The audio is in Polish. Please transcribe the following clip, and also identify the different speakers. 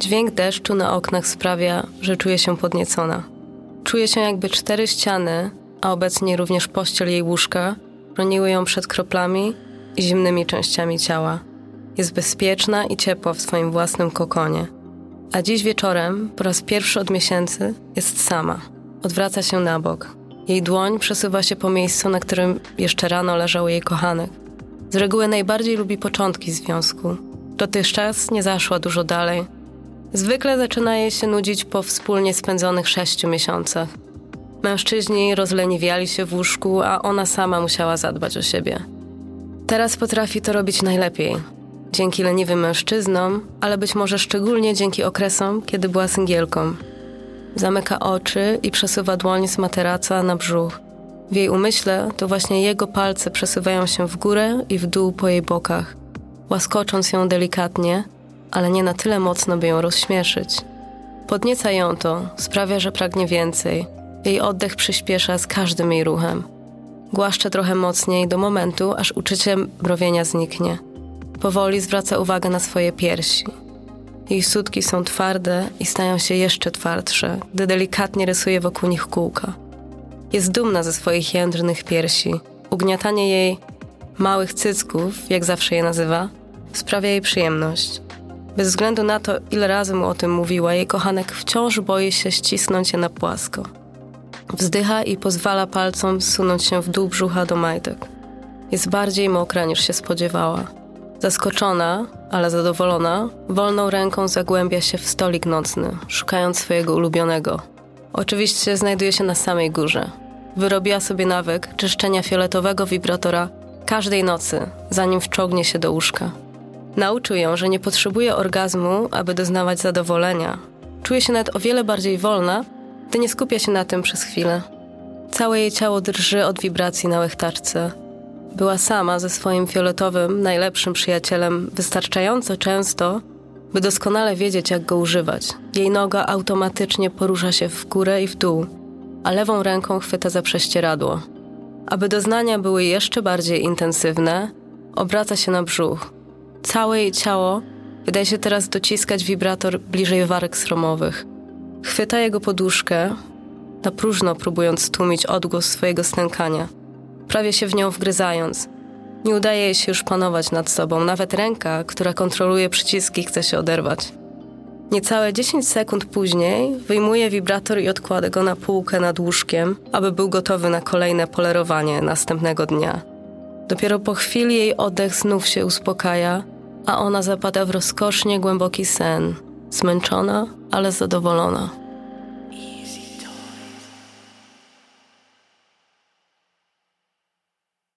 Speaker 1: Dźwięk deszczu na oknach sprawia, że czuje się podniecona. Czuje się jakby cztery ściany, a obecnie również pościel jej łóżka, chroniły ją przed kroplami i zimnymi częściami ciała. Jest bezpieczna i ciepła w swoim własnym kokonie. A dziś wieczorem, po raz pierwszy od miesięcy, jest sama. Odwraca się na bok. Jej dłoń przesuwa się po miejscu, na którym jeszcze rano leżał jej kochanek. Z reguły najbardziej lubi początki związku. Dotychczas nie zaszła dużo dalej. Zwykle zaczyna jej się nudzić po wspólnie spędzonych sześciu miesiącach. Mężczyźni rozleniwiali się w łóżku, a ona sama musiała zadbać o siebie. Teraz potrafi to robić najlepiej. Dzięki leniwym mężczyznom, ale być może szczególnie dzięki okresom, kiedy była singielką. Zamyka oczy i przesuwa dłoń z materaca na brzuch. W jej umyśle to właśnie jego palce przesuwają się w górę i w dół po jej bokach, łaskocząc ją delikatnie, ale nie na tyle mocno, by ją rozśmieszyć. Podnieca ją to, sprawia, że pragnie więcej. Jej oddech przyspiesza z każdym jej ruchem. Głaszcze trochę mocniej do momentu, aż uczucie mrowienia zniknie. Powoli zwraca uwagę na swoje piersi. Jej sutki są twarde i stają się jeszcze twardsze, gdy delikatnie rysuje wokół nich kółka. Jest dumna ze swoich jędrnych piersi. Ugniatanie jej małych cycków, jak zawsze je nazywa, sprawia jej przyjemność. Bez względu na to, ile razy mu o tym mówiła, jej kochanek wciąż boi się ścisnąć je na płasko. Wzdycha i pozwala palcom zsunąć się w dół brzucha do majtek. Jest bardziej mokra niż się spodziewała. Zaskoczona, ale zadowolona, wolną ręką zagłębia się w stolik nocny, szukając swojego ulubionego. Oczywiście znajduje się na samej górze. Wyrobiła sobie nawyk czyszczenia fioletowego wibratora każdej nocy, zanim wczołgnie się do łóżka. Nauczył ją, że nie potrzebuje orgazmu, aby doznawać zadowolenia. Czuje się nawet o wiele bardziej wolna, gdy nie skupia się na tym przez chwilę. Całe jej ciało drży od wibracji na łechtaczce. Była sama ze swoim fioletowym, najlepszym przyjacielem wystarczająco często, by doskonale wiedzieć, jak go używać. Jej noga automatycznie porusza się w górę i w dół, a lewą ręką chwyta za prześcieradło. Aby doznania były jeszcze bardziej intensywne, obraca się na brzuch. Całe jej ciało wydaje się teraz dociskać wibrator bliżej warek sromowych. Chwyta jego poduszkę, na próżno próbując stłumić odgłos swojego stękania, prawie się w nią wgryzając. Nie udaje jej się już panować nad sobą, nawet ręka, która kontroluje przyciski, chce się oderwać. Niecałe 10 sekund później wyjmuje wibrator i odkłada go na półkę nad łóżkiem, aby był gotowy na kolejne polerowanie następnego dnia. Dopiero po chwili jej oddech znów się uspokaja, a ona zapada w rozkosznie głęboki sen, zmęczona, ale zadowolona.